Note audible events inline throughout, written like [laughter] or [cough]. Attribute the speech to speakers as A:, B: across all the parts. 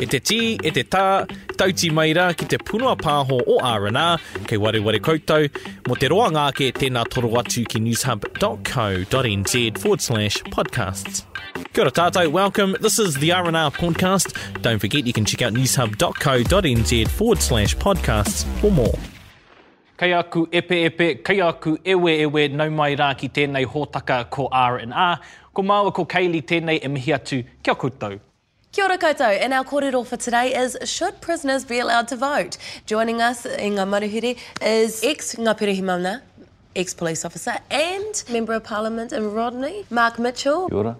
A: E te tī, e te tā, tauti mai rā ki te punua pāho o R&R, kei ware ware koutou, mo te roa ngāke tēnā toro atu ki newshub.co.nz forward slash podcasts. Kia ora tātou, welcome. This is the R&R podcast. Don't forget you can check out newshub.co.nz forward slash podcasts for more. Kei aku epe epe, kei aku ewe ewe, nau mai rā ki tēnei hōtaka ko R&R. Ko māua ko Kaylee tēnei e mihi atu, kia koutou.
B: Kia ora koutou, and our kōrero for today is Should prisoners be allowed to vote? Joining us in Ngā Maruhiri is ex-Ngāpere Himana, ex-police officer and Member of Parliament in Rodney, Mark Mitchell.
C: Kia ora.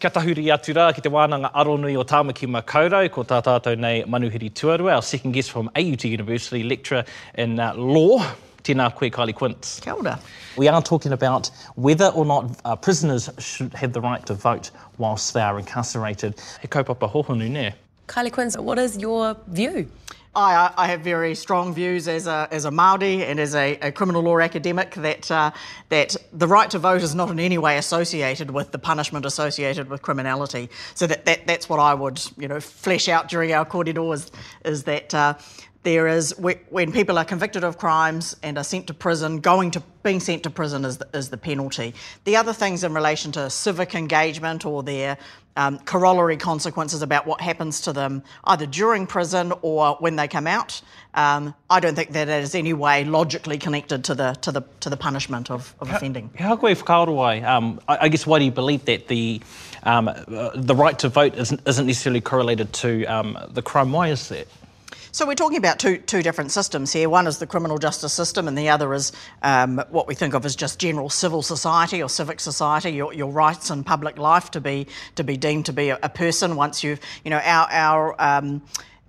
A: Kia tahuri atu rā ki te wānanga aronui o Tāmaki Makaurau, ko tā tātou nei Manuhiri Tuarua, our second guest from AUT University, lecturer in uh, law. Tēnā koe Khylee Quince.
D: Kia ora.
A: We are talking about whether or not uh, prisoners should have the right to vote whilst they are incarcerated. He kaupapa hohonu ne.
B: Khylee Quince, what is your view?
D: I, I have very strong views as a, as a Māori and as a, a criminal law academic that, uh, that the right to vote is not in any way associated with the punishment associated with criminality. So that, that, that's what I would you know, flesh out during our kōrero is, is that uh, there is when people are convicted of crimes and are sent to prison, going to being sent to prison is the, is the penalty. The other things in relation to civic engagement or their um, corollary consequences about what happens to them either during prison or when they come out. Um, I don't think that is any way logically connected to the to the to the punishment of, of offending.
A: How koe whakaaro um, I, I guess why do you believe that the um, uh, the right to vote isn't, isn't necessarily correlated to um, the crime? Why is that?
D: So we're talking about two, two different systems here. One is the criminal justice system, and the other is um, what we think of as just general civil society or civic society, your, your rights in public life to be to be deemed to be a, a person once you've, you know, our our um,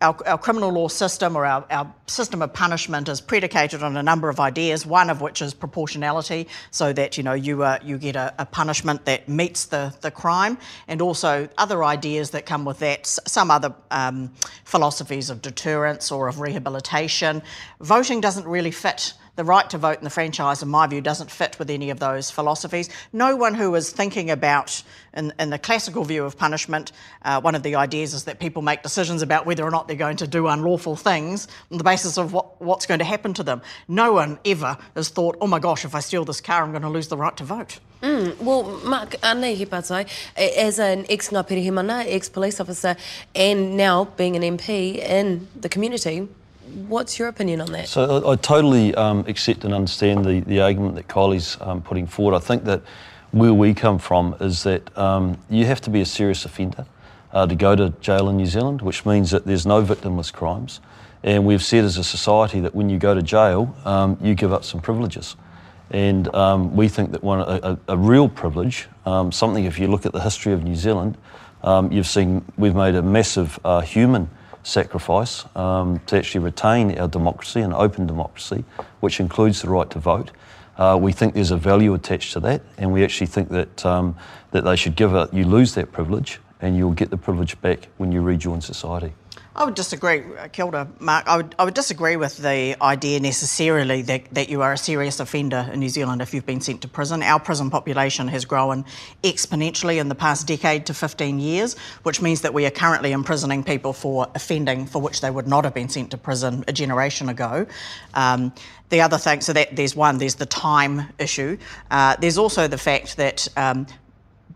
D: our, our, criminal law system or our, our, system of punishment is predicated on a number of ideas, one of which is proportionality, so that you know you, uh, you get a, a, punishment that meets the, the crime, and also other ideas that come with that, some other um, philosophies of deterrence or of rehabilitation. Voting doesn't really fit the right to vote in the franchise, in my view, doesn't fit with any of those philosophies. No one who is thinking about, in, in the classical view of punishment, uh, one of the ideas is that people make decisions about whether or not they're going to do unlawful things on the basis of what, what's going to happen to them. No one ever has thought, oh my gosh, if I steal this car, I'm going to lose the right to vote.
B: Mm, well, Mark, anei he patai, as an ex-Ngā Pirihimana, ex-police officer, and now being an MP in the community, What's your opinion on that?
C: So I, I totally um, accept and understand the, the argument that Khylee's um, putting forward. I think that where we come from is that um, you have to be a serious offender uh, to go to jail in New Zealand, which means that there's no victimless crimes. And we've said as a society that when you go to jail, um, you give up some privileges. And um, we think that one a, a real privilege, um, something if you look at the history of New Zealand, you've seen we've made a massive uh, human sacrifice um, to actually retain our democracy, an open democracy, which includes the right to vote. Uh, we think there's a value attached to that, and we actually think that um, that they should give it. You lose that privilege, and you'll get the privilege back when you rejoin society.
D: I would disagree, uh, Kilda, Mark. I would, I would disagree with the idea necessarily that, that you are a serious offender in New Zealand if you've been sent to prison. Our prison population has grown exponentially in the past decade to 15 years, which means that we are currently imprisoning people for offending for which they would not have been sent to prison a generation ago. Um, the other thing, so that there's one, there's the time issue. Uh, there's also the fact that um,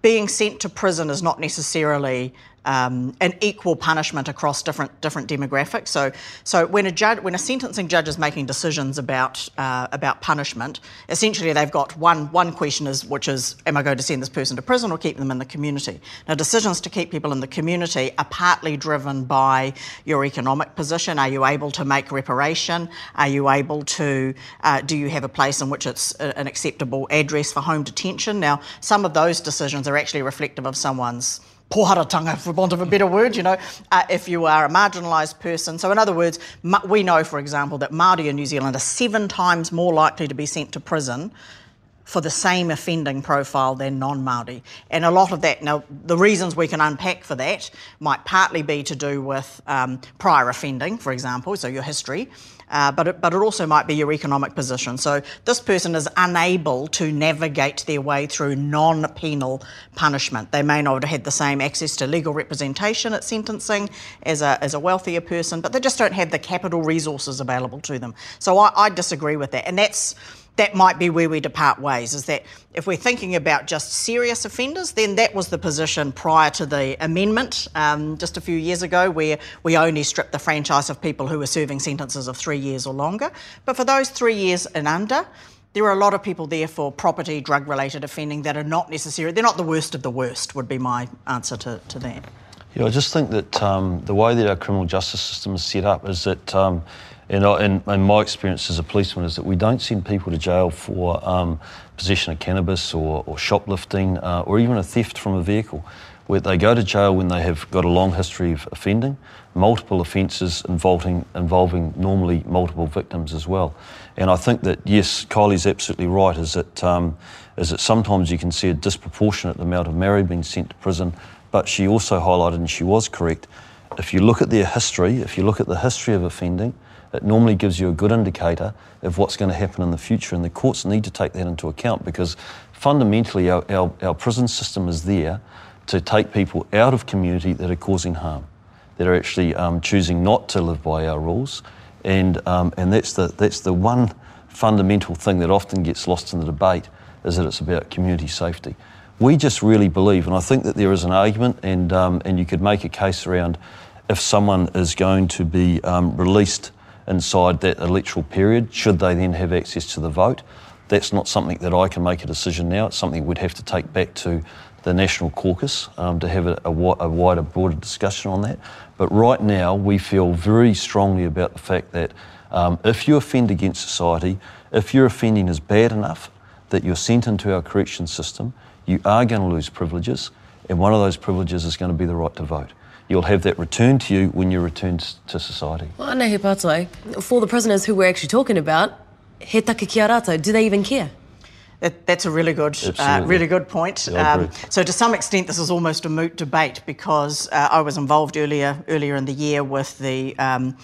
D: being sent to prison is not necessarily um, an equal punishment across different different demographics. So, so when a judge, when a sentencing judge is making decisions about uh, about punishment, essentially they've got one one question is which is, am I going to send this person to prison or keep them in the community? Now, decisions to keep people in the community are partly driven by your economic position. Are you able to make reparation? Are you able to? Uh, do you have a place in which it's an acceptable address for home detention? Now, some of those decisions are actually reflective of someone's poharatanga, for want of a better word, you know, uh, if you are a marginalised person. So, in other words, we know, for example, that Māori in New Zealand are seven times more likely to be sent to prison for the same offending profile than non Māori. And a lot of that, now, the reasons we can unpack for that might partly be to do with um, prior offending, for example, so your history. Uh, but, it, but it also might be your economic position. So this person is unable to navigate their way through non penal punishment. They may not have had the same access to legal representation at sentencing as a, as a wealthier person, but they just don't have the capital resources available to them. So I, I disagree with that. And that's that might be where we depart ways is that if we're thinking about just serious offenders, then that was the position prior to the amendment um, just a few years ago, where we only stripped the franchise of people who were serving sentences of three years or longer. But for those three years and under, there are a lot of people there for property, drug related offending that are not necessary, they're not the worst of the worst, would be my answer to, to that.
C: Yeah, I just think that um, the way that our criminal justice system is set up is that um, and, and, and, my experience as a policeman is that we don't send people to jail for um, possession of cannabis or, or shoplifting uh, or even a theft from a vehicle. Where they go to jail when they have got a long history of offending, multiple offences involving, involving normally multiple victims as well. And I think that, yes, Khylee's absolutely right, is that, um, is that sometimes you can see a disproportionate amount of Māori being sent to prison, but she also highlighted, and she was correct, if you look at their history, if you look at the history of offending, it normally gives you a good indicator of what's going to happen in the future. And the courts need to take that into account because fundamentally our, our, our prison system is there to take people out of community that are causing harm, that are actually um, choosing not to live by our rules. And, um, and that's, the, that's the one fundamental thing that often gets lost in the debate is that it's about community safety. We just really believe, and I think that there is an argument, and, um, and you could make a case around if someone is going to be um, released inside that electoral period, should they then have access to the vote. That's not something that I can make a decision now. It's something we'd have to take back to the National Caucus um, to have a, a, a, wider, broader discussion on that. But right now, we feel very strongly about the fact that um, if you offend against society, if your offending is bad enough that you're sent into our correction system, you are going to lose privileges, and one of those privileges is going to be the right to vote you'll have that returned to you when you return to society.
B: Well, he pātai, for the prisoners who we're actually talking about, he take ki rātou, do they even care?
D: That, that's a really good, uh, really good point.
C: Yeah, um,
D: so, to some extent, this is almost a moot debate because uh, I was involved earlier earlier in the year with the. Um,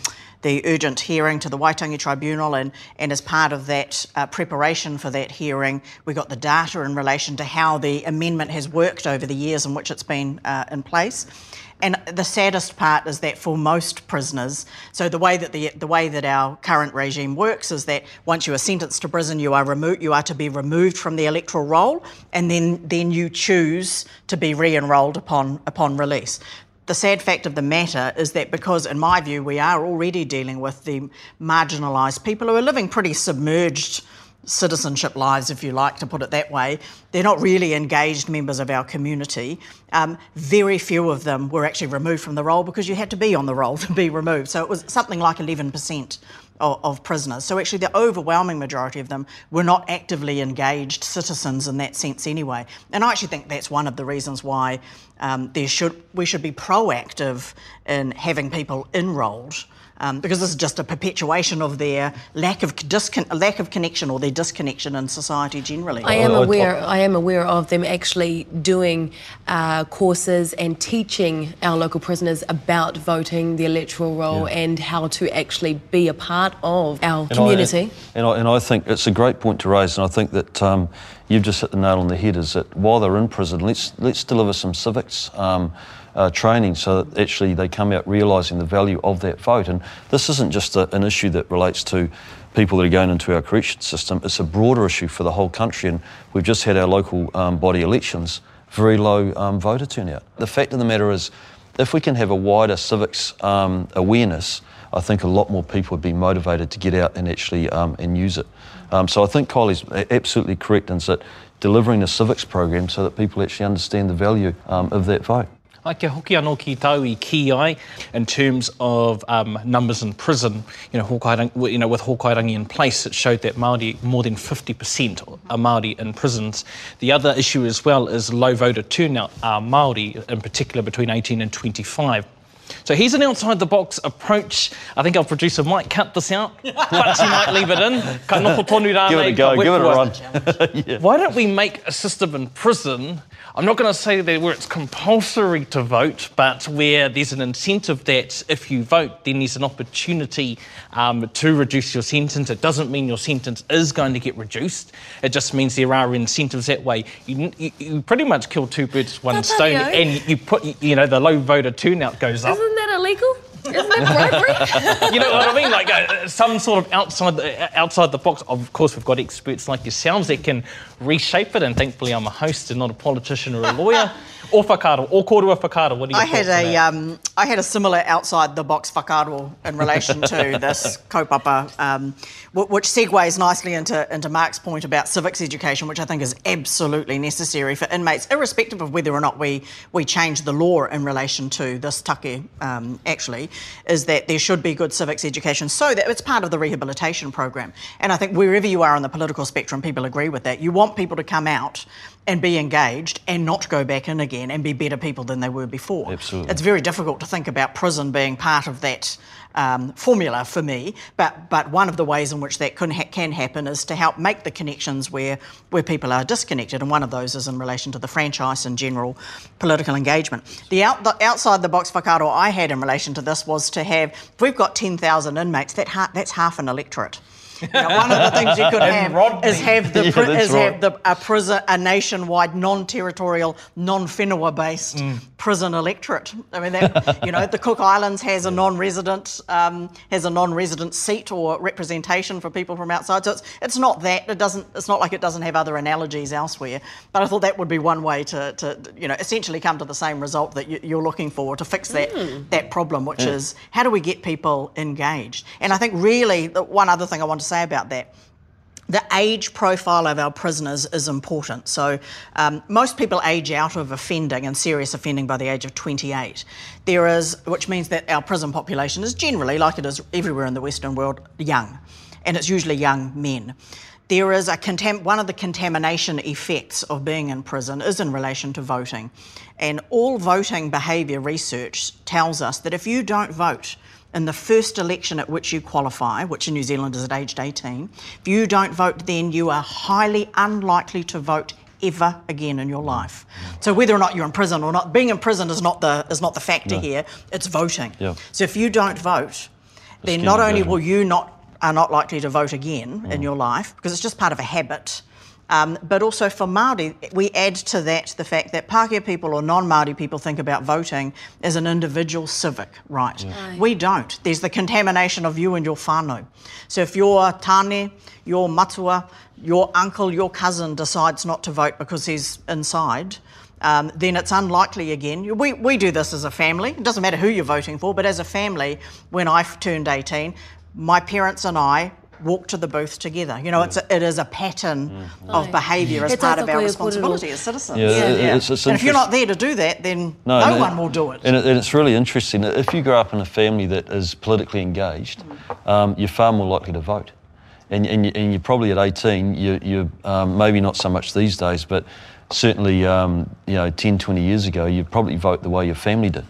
D: the urgent hearing to the Waitangi Tribunal, and, and as part of that uh, preparation for that hearing, we got the data in relation to how the amendment has worked over the years in which it's been uh, in place. And the saddest part is that for most prisoners, so the way that the, the way that our current regime works is that once you are sentenced to prison, you are removed, you are to be removed from the electoral roll, and then then you choose to be re-enrolled upon upon release. The sad fact of the matter is that because, in my view, we are already dealing with the marginalised people who are living pretty submerged citizenship lives, if you like to put it that way. They're not really engaged members of our community. Um, very few of them were actually removed from the roll because you had to be on the roll [laughs] to be removed. So it was something like 11% of, prisoners. So actually, the overwhelming majority of them were not actively engaged citizens in that sense anyway. And I actually think that's one of the reasons why um, there should we should be proactive in having people enrolled um, because this is just a perpetuation of their lack of discon- lack of connection or their disconnection in society generally.
B: I am aware. I am aware of them actually doing uh, courses and teaching our local prisoners about voting, the electoral roll, yeah. and how to actually be a part of our
C: and
B: community.
C: I, and, I, and I think it's a great point to raise, and I think that. Um, you've just hit the nail on the head. Is that while they're in prison, let's let's deliver some civics. Um, uh, training so that actually they come out realising the value of that vote. And this isn't just a, an issue that relates to people that are going into our correction system, it's a broader issue for the whole country. And we've just had our local um, body elections, very low um, voter turnout. The fact of the matter is, if we can have a wider civics um, awareness, I think a lot more people would be motivated to get out and actually um, and use it. Um, so I think Khylee's absolutely correct in that delivering a civics program so that people actually understand the value um, of that vote.
E: Ai ke hoki anō ki tau i ki ai in terms of um, numbers in prison, you know, Hōkai Rangi, you know, with Hōkai Rangi in place, it showed that Māori, more than 50% are Māori in prisons. The other issue as well is low voter turnout are Māori, in particular between 18 and 25.
A: So here's an outside the box approach. I think our producer might cut this out, [laughs] but she might leave it in. Ka noho tonu rānei,
C: Give it a go, give it a run. [laughs]
A: Why don't we make a system in prison? I'm not going to say that where it's compulsory to vote, but where there's an incentive that if you vote, then there's an opportunity um, to reduce your sentence. It doesn't mean your sentence is going to get reduced. It just means there are incentives that way. You, you, you pretty much kill two birds with one
B: That's
A: stone, and you put, you know, the low voter turnout goes up.
B: Isn't that illegal? Isn't that bribery? [laughs]
A: you know what I mean? Like uh, some sort of outside the, uh, outside the box. Of course, we've got experts like yourselves that can reshape it. And thankfully, I'm a host and not a politician or a lawyer. or whakaaro, or korua whakaaro. What do you
D: I had a um, I had a similar outside the box whakaaro in relation to this [laughs] kaupapa, um, which segues nicely into into Mark's point about civics education, which I think is absolutely necessary for inmates, irrespective of whether or not we we change the law in relation to this take. Um, actually, is that there should be good civics education so that it's part of the rehabilitation program. And I think wherever you are on the political spectrum, people agree with that. You want people to come out and be engaged and not go back in again and be better people than they were before.
C: Absolutely.
D: It's very difficult to think about prison being part of that um, formula for me, but but one of the ways in which that can, ha- can happen is to help make the connections where where people are disconnected, and one of those is in relation to the franchise and general political engagement. The, out, the outside the box whakaaro I had in relation to this was to have if we've got ten thousand inmates, that ha- that's half an electorate. You know, one of the things you could have
A: Rodney.
D: is have the [laughs]
C: Yeah,
D: is
C: right.
D: have the a prison a nationwide non-territorial non-whenua based
C: Mm.
D: prison electorate. I mean that you know the Cook Islands has a non-resident um, has a non-resident seat or representation for people from outside. So it's it's not that it doesn't it's not like it doesn't have other analogies elsewhere. But I thought that would be one way to, to you know essentially come to the same result that you, you're looking for to fix that that problem, which is how do we get people engaged? And I think really the one other thing I want to say about that the age profile of our prisoners is important. So, um, most people age out of offending and serious offending by the age of 28. There is, which means that our prison population is generally, like it is everywhere in the Western world, young, and it's usually young men. There is a contam- one of the contamination effects of being in prison is in relation to voting, and all voting behaviour research tells us that if you don't vote in the first election at which you qualify, which in New Zealand is at aged 18, if you don't vote then, you are highly unlikely to vote ever again in your life. So whether or not you're in prison or not, being in prison is not the is not the factor here. It's voting.
C: Yeah.
D: So if you don't vote, then not only will you not are not likely to vote again in your life because it's just part of a habit. Um, but also for Māori, we add to that the fact that Pākehā people or non-Māori people think about voting as an individual civic right. We don't. There's the contamination of you and your whānau. So if your tāne, your matua, your uncle, your cousin decides not to vote because he's inside, um, then it's unlikely again. We, we do this as a family. It doesn't matter who you're voting for, but as a family, when I turned 18, my parents and I walked to the booth together. You know, it's a, it is a pattern of behaviour as
B: It's
D: part of our responsibility as citizens.
C: Yeah, it- it's- it's
D: and if you're not there to do that, then
C: No,
D: no,
C: and
D: one will do it.
C: And, it, and it's really interesting that if you grow up in a family that is politically engaged, um, you're far more likely to vote. And, and, you, and you're probably at 18, you, you're um, maybe not so much these days, but certainly um, you know 10, 20 years ago, you'd probably vote the way your family did.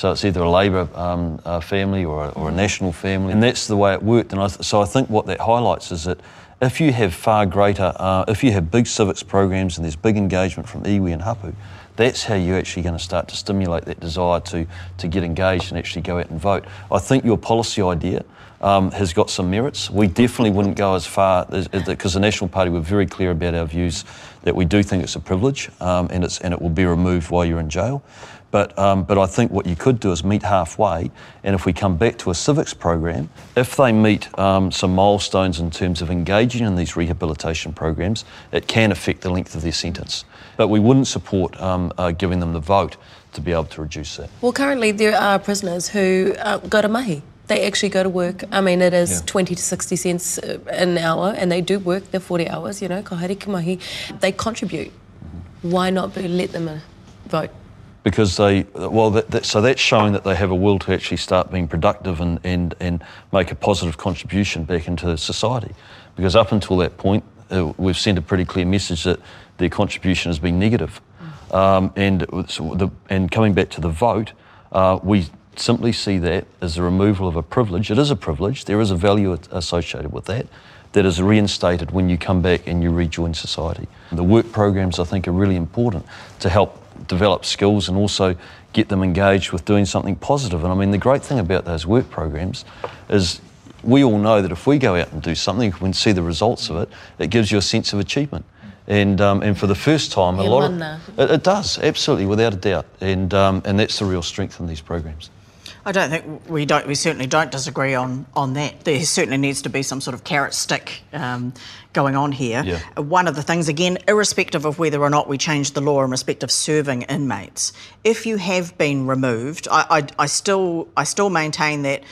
C: So it's either a Labour um, uh, family or a, or a National family, and that's the way it worked. And I th- so I think what that highlights is that if you have far greater, uh, if you have big civics programs and there's big engagement from iwi and hapu, that's how you're actually going to start to stimulate that desire to, to get engaged and actually go out and vote. I think your policy idea um, has got some merits. We definitely wouldn't go as far because the National Party were very clear about our views that we do think it's a privilege um, and, it's, and it will be removed while you're in jail. But, um, but I think what you could do is meet halfway, and if we come back to a civics program, if they meet um, some milestones in terms of engaging in these rehabilitation programs, it can affect the length of their sentence. But we wouldn't support um, uh, giving them the vote to be able to reduce that.
B: Well, currently there are prisoners who uh, go to mahi. They actually go to work. I mean, it is
C: Yeah.
B: 20 to 60 cents uh, an hour, and they do work their 40 hours, you know, kahari ki mahi. They contribute. Why not let them uh, vote?
C: Because they well that, that, so that's showing that they have a will to actually start being productive and, and, and make a positive contribution back into society because up until that point uh, we've sent a pretty clear message that their contribution has been negative um, and, so the, and coming back to the vote uh, we simply see that as the removal of a privilege. It is a privilege, there is a value associated with that, that is reinstated when you come back and you rejoin society. The work programs, I think, are really important to help develop skills and also get them engaged with doing something positive. And I mean, the great thing about those work programs is we all know that if we go out and do something and see the results of it, it gives you a sense of achievement. And, um, and for the first time, a lot of, it, it, does, absolutely, without a doubt. And, um, and that's the real strength in these programs.
D: I don't think we don't. We certainly don't disagree on on that. There certainly needs to be some sort of carrot stick um, going on here.
C: Yeah.
D: One of the things, again, irrespective of whether or not we change the law in respect of serving inmates, if you have been removed, I, I, I still I still maintain that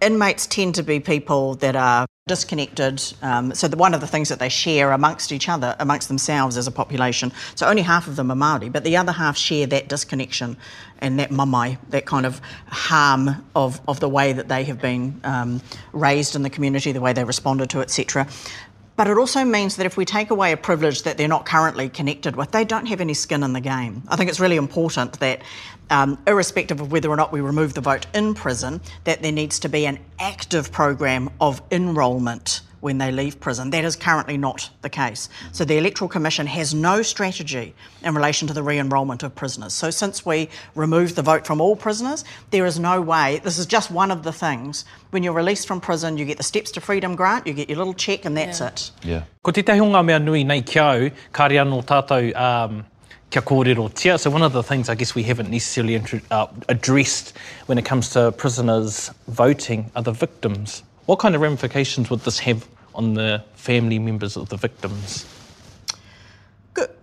D: inmates tend to be people that are disconnected. Um, so the, one of the things that they share amongst each other, amongst themselves as a population, so only half of them are Māori, but the other half share that disconnection and that mamae, that kind of harm of, of the way that they have been um, raised in the community, the way they responded to, etc. But it also means that if we take away a privilege that they're not currently connected with, they don't have any skin in the game. I think it's really important that, um, irrespective of whether or not we remove the vote in prison, that there needs to be an active program of enrolment when they leave prison. That is currently not the case. So the Electoral Commission has no strategy in relation to the re enrolment of prisoners. So since we removed the vote from all prisoners, there is no way, this is just one of the things. When you're released from prison, you get the Steps to Freedom grant, you get your little check, and that's
C: yeah.
D: it.
C: Yeah.
A: Ko te tehunga mea nui nei ki au, kāre anō tātou um, kia kōrero tia. So one of the things I guess we haven't necessarily uh, addressed when it comes to prisoners voting are the victims. What kind of ramifications would this have on the family members of the victims?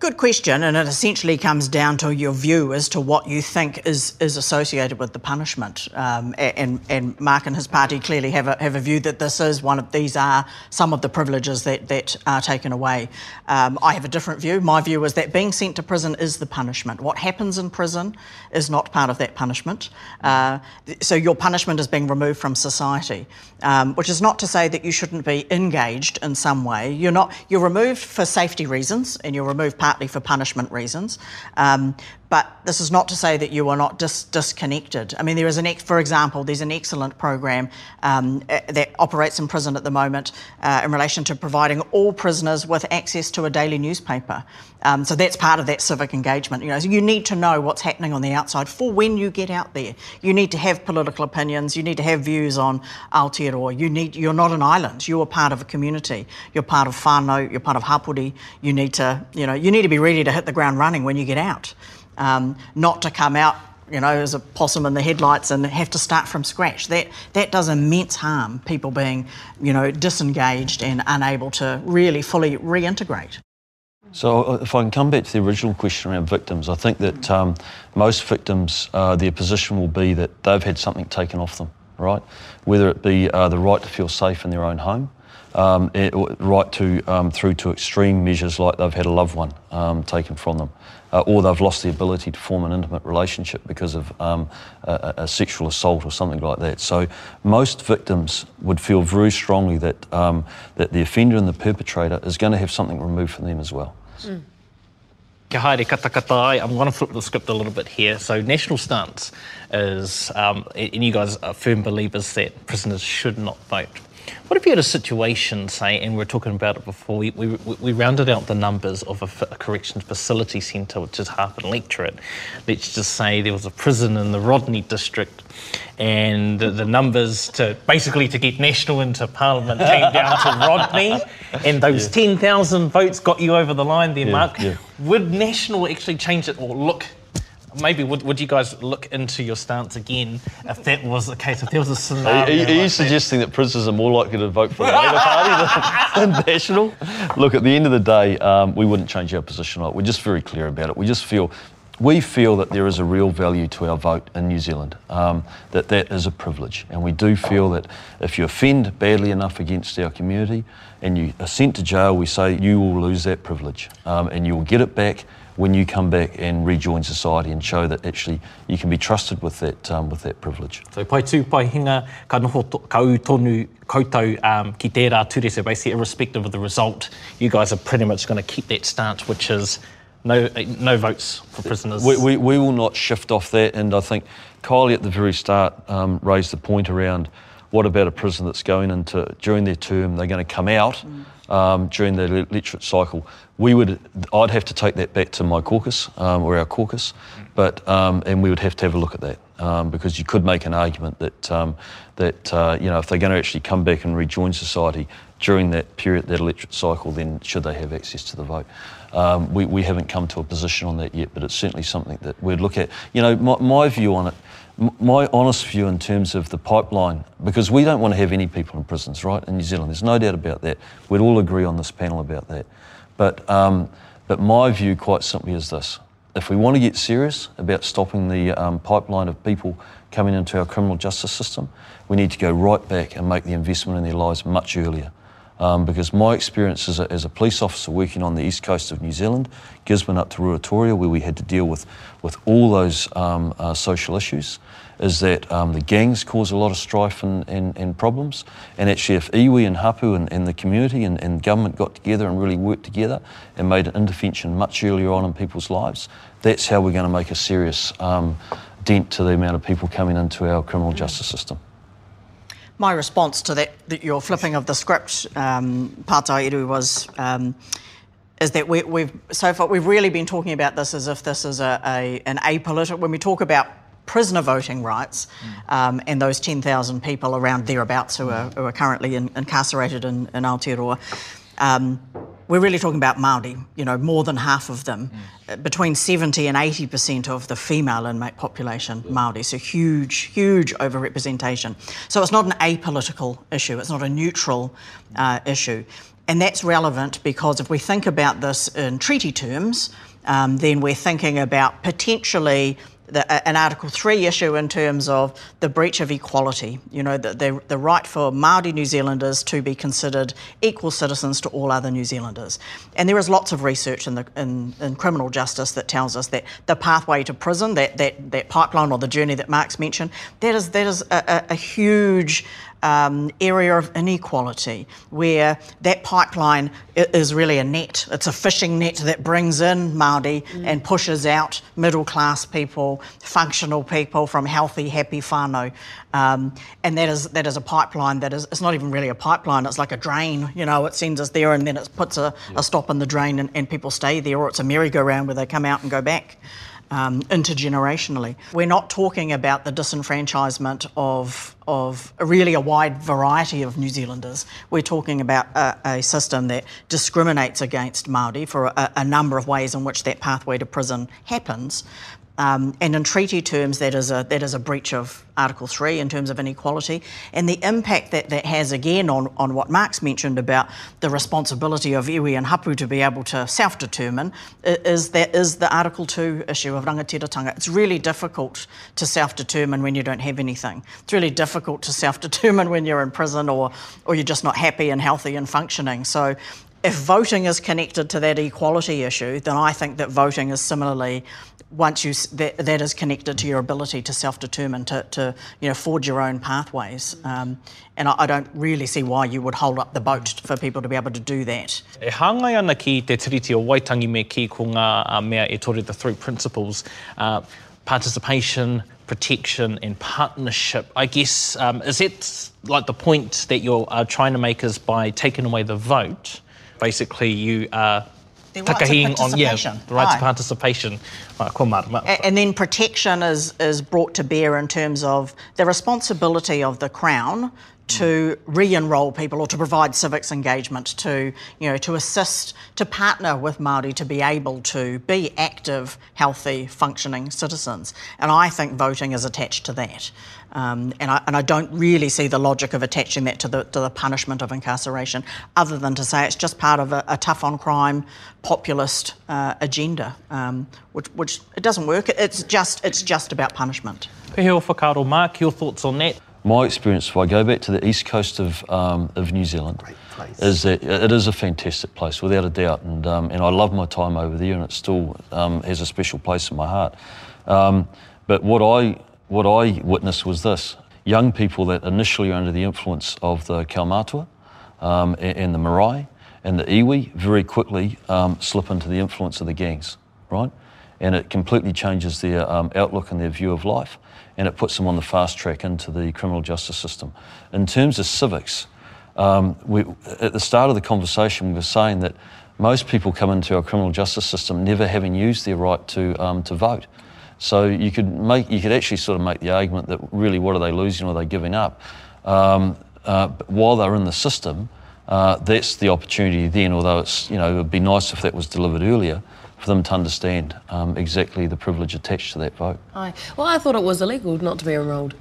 D: Good, question, and it essentially comes down to your view as to what you think is, is associated with the punishment. Um, and, and Mark and his party clearly have a, have a view that this is one of these are some of the privileges that, that are taken away. Um, I have a different view. My view is that being sent to prison is the punishment. What happens in prison is not part of that punishment. Uh, so your punishment is being removed from society, um, which is not to say that you shouldn't be engaged in some way. You're not. You're removed for safety reasons, and you're removed removed partly for punishment reasons. Um, but this is not to say that you are not dis- disconnected. I mean, there is an, ex- for example, there's an excellent program um, that operates in prison at the moment uh, in relation to providing all prisoners with access to a daily newspaper. Um, so that's part of that civic engagement. You know, so you need to know what's happening on the outside for when you get out there. You need to have political opinions. You need to have views on Aotearoa. You need. You're not an island. You are part of a community. You're part of whānau. You're part of hapori. You need to. You know. You need to be ready to hit the ground running when you get out um, not to come out you know, as a possum in the headlights and have to start from scratch. That that does immense harm. People being, you know, disengaged and unable to really fully reintegrate.
C: So, uh, if I can come back to the original question around victims, I think that um, most victims, uh, their position will be that they've had something taken off them, right? Whether it be uh, the right to feel safe in their own home, um, it, right to um, through to extreme measures like they've had a loved one um, taken from them, uh, or they've lost the ability to form an intimate relationship because of um, a, a, sexual assault or something like that. So most victims would feel very strongly that um, that the offender and the perpetrator is going to have something removed from them as well. Mm.
A: Kia haere kata kata ai. I'm going to flip the script a little bit here. So national stance is, um, and you guys are firm believers that prisoners should not vote. What if you had a situation, say, and we were talking about it before, we, we, we rounded out the numbers of a, a corrections facility centre, which is half an electorate. Let's just say there was a prison in the Rodney district, and the, the numbers to basically to get National into Parliament came down to [laughs] Rodney, and those yeah. 10,000 votes got you over the line there, yeah, Mark. Yeah. Would National actually change it or look maybe would, would you guys look into your stance again if that was the case? If there was a scenario.
C: Are, are, are you suggesting that prisoners are more likely to vote for the Labour Party than, [laughs] than, National? Look, at the end of the day, um, we wouldn't change our position on it. We're just very clear about it. We just feel. We feel that there is a real value to our vote in New Zealand, um, that that is a privilege. And we do feel that if you offend badly enough against our community and you are sent to jail, we say you will lose that privilege um, and you will get it back when you come back and rejoin society and show that actually you can be trusted with that um, with that privilege.
A: So pai tū pai hinga ka noho to, ka u tonu koutou um, ki tērā ture, so basically irrespective of the result, you guys are pretty much going to keep that stance, which is no, no votes for prisoners.
C: We, we, we will not shift off that, and I think Kylie at the very start um, raised the point around what about a prisoner that's going into during their term, they're going to come out um, during the electorate cycle. We would, I'd have to take that back to my caucus um, or our caucus, but um, and we would have to have a look at that um, because you could make an argument that um, that uh, you know if they're going to actually come back and rejoin society during that period, that electorate cycle, then should they have access to the vote? Um, we, we haven't come to a position on that yet, but it's certainly something that we'd look at. You know, my, my view on it my honest view in terms of the pipeline, because we don't want to have any people in prisons, right, in New Zealand. There's no doubt about that. We'd all agree on this panel about that. But, um, but my view, quite simply, is this. If we want to get serious about stopping the um, pipeline of people coming into our criminal justice system, we need to go right back and make the investment in their lives much earlier. Um, because my experience as a, as a, police officer working on the east coast of New Zealand, Gisborne up to Ruatoria, where we had to deal with, with all those um, uh, social issues, is that um, the gangs cause a lot of strife and, and, and, problems. And actually, if iwi and hapu and, and the community and, and, government got together and really worked together and made an intervention much earlier on in people's lives, that's how we're going to make a serious um, dent to the amount of people coming into our criminal justice system
D: my response to that, that your flipping of the script, um, Pātai was um, is that we, have so far we've really been talking about this as if this is a, a an apolitical. When we talk about prisoner voting rights mm. um, and those 10,000 people around thereabouts who are, who are currently in, incarcerated in, in Aotearoa. Um, we're really talking about Māori, you know, more than half of them, mm. between 70 and 80% of the female inmate population, Māori, so huge, huge overrepresentation. So it's not an apolitical issue, it's not a neutral uh, issue. And that's relevant because if we think about this in treaty terms, um, then we're thinking about potentially the, an Article 3 issue in terms of the breach of equality, you know, the, the, the, right for Māori New Zealanders to be considered equal citizens to all other New Zealanders. And there is lots of research in, the, in, in criminal justice that tells us that the pathway to prison, that, that, that pipeline or the journey that Mark's mentioned, that is, that is a, a, a huge um, area of inequality where that pipeline is really a net. It's a fishing net that brings in Māori mm. and pushes out middle class people, functional people from healthy, happy whānau. Um, and that is that is a pipeline that is it's not even really a pipeline, it's like a drain, you know, it sends us there and then it puts a, yeah. a stop in the drain and, and people stay there, or it's a merry-go-round where they come out and go back um, intergenerationally. We're not talking about the disenfranchisement of, of really a wide variety of New Zealanders. We're talking about a, a system that discriminates against Māori for a, a number of ways in which that pathway to prison happens. Um, and in treaty terms, that is, a, that is a breach of Article 3 in terms of inequality. And the impact that that has again on, on what Mark's mentioned about the responsibility of iwi and hapu to be able to self determine is that is the Article 2 issue of rangatiratanga. It's really difficult to self determine when you don't have anything. It's really difficult to self determine when you're in prison or, or you're just not happy and healthy and functioning. So if voting is connected to that equality issue, then I think that voting is similarly once you that, that is connected to your ability to self-determine to, to you know forge your own pathways um, and I, I, don't really see why you would hold up the boat for people to be able to do that.
A: E hangai ana ki te tiriti o Waitangi me ki ko ngā mea e tore the three principles uh, participation protection and partnership I guess um, is it like the point that you're uh, trying to make is by taking away the vote basically you are
D: Takahiing on yeah,
A: the right to participation.
D: And then protection is, is brought to bear in terms of the responsibility of the Crown to re-enroll people or to provide civics engagement to you know to assist to partner with Maori to be able to be active healthy functioning citizens. And I think voting is attached to that. Um, and, I, and I don't really see the logic of attaching that to the, to the punishment of incarceration other than to say it's just part of a, a tough on crime populist uh, agenda um, which, which it doesn't work. It's just it's just about punishment.
A: Peheo Whakaaro Mark your thoughts on that
C: my experience, if I go back to the east coast of, um, of New Zealand, is that it is a fantastic place, without a doubt. And, um, and I love my time over there, and it still um, has a special place in my heart. Um, but what I, what I witnessed was this young people that initially are under the influence of the Kaumatua um, and, and, the Marae and the Iwi very quickly um, slip into the influence of the gangs. right? And it completely changes their um, outlook and their view of life, and it puts them on the fast track into the criminal justice system. In terms of civics, um, we, at the start of the conversation, we were saying that most people come into our criminal justice system never having used their right to, um, to vote. So you could make, you could actually sort of make the argument that really, what are they losing? Or are they giving up? Um, uh, while they're in the system, uh, that's the opportunity then. Although it's, you know, it would be nice if that was delivered earlier for them to understand um, exactly the privilege attached to that vote.
B: Aye. Well, I thought it was illegal not to be enrolled.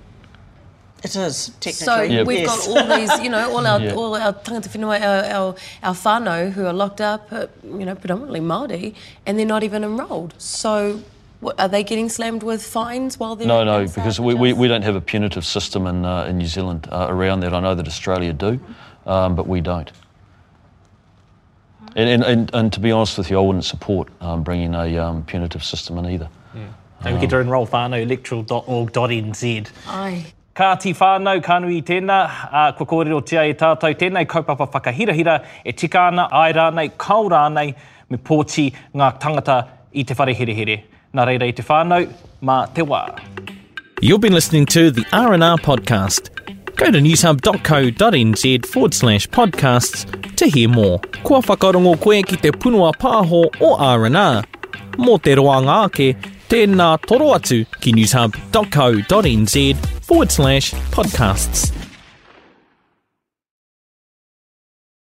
D: It is
B: So
D: technically.
C: Yeah.
B: we've
D: yes.
B: got all these, you know, all our [laughs]
C: Yeah.
B: all our tangata whenua, our, our, our whānau who are locked up, you know, predominantly Māori, and they're not even enrolled. So what, are they getting slammed with fines while they're
C: No, no,
B: outside
C: because we, we, we don't have a punitive system in, uh, in New Zealand uh, around that. I know that Australia do, um, but we don't. And, and, and, and to be honest with you, I wouldn't support um, bringing a um, punitive system in either.
A: Don't forget to enrol whānau electoral.org.nz.
B: Aye.
A: Ka ti whānau, ka nui tēnā, uh, kua kōrero tia e tātou tēnei kaupapa whakahirahira, e tika ana ai rānei, kau rānei, me pōti ngā tangata i te whare here here. Nā reira i te whānau, mā te wā.
E: You've been listening to the R&R podcast. Go to newshub.co.nz forward slash podcasts to hear more. Kua whakarongo koe ki te punua pāho o R&R. Mō te roanga ake, tēnā toro atu ki newshub.co.nz forward slash podcasts.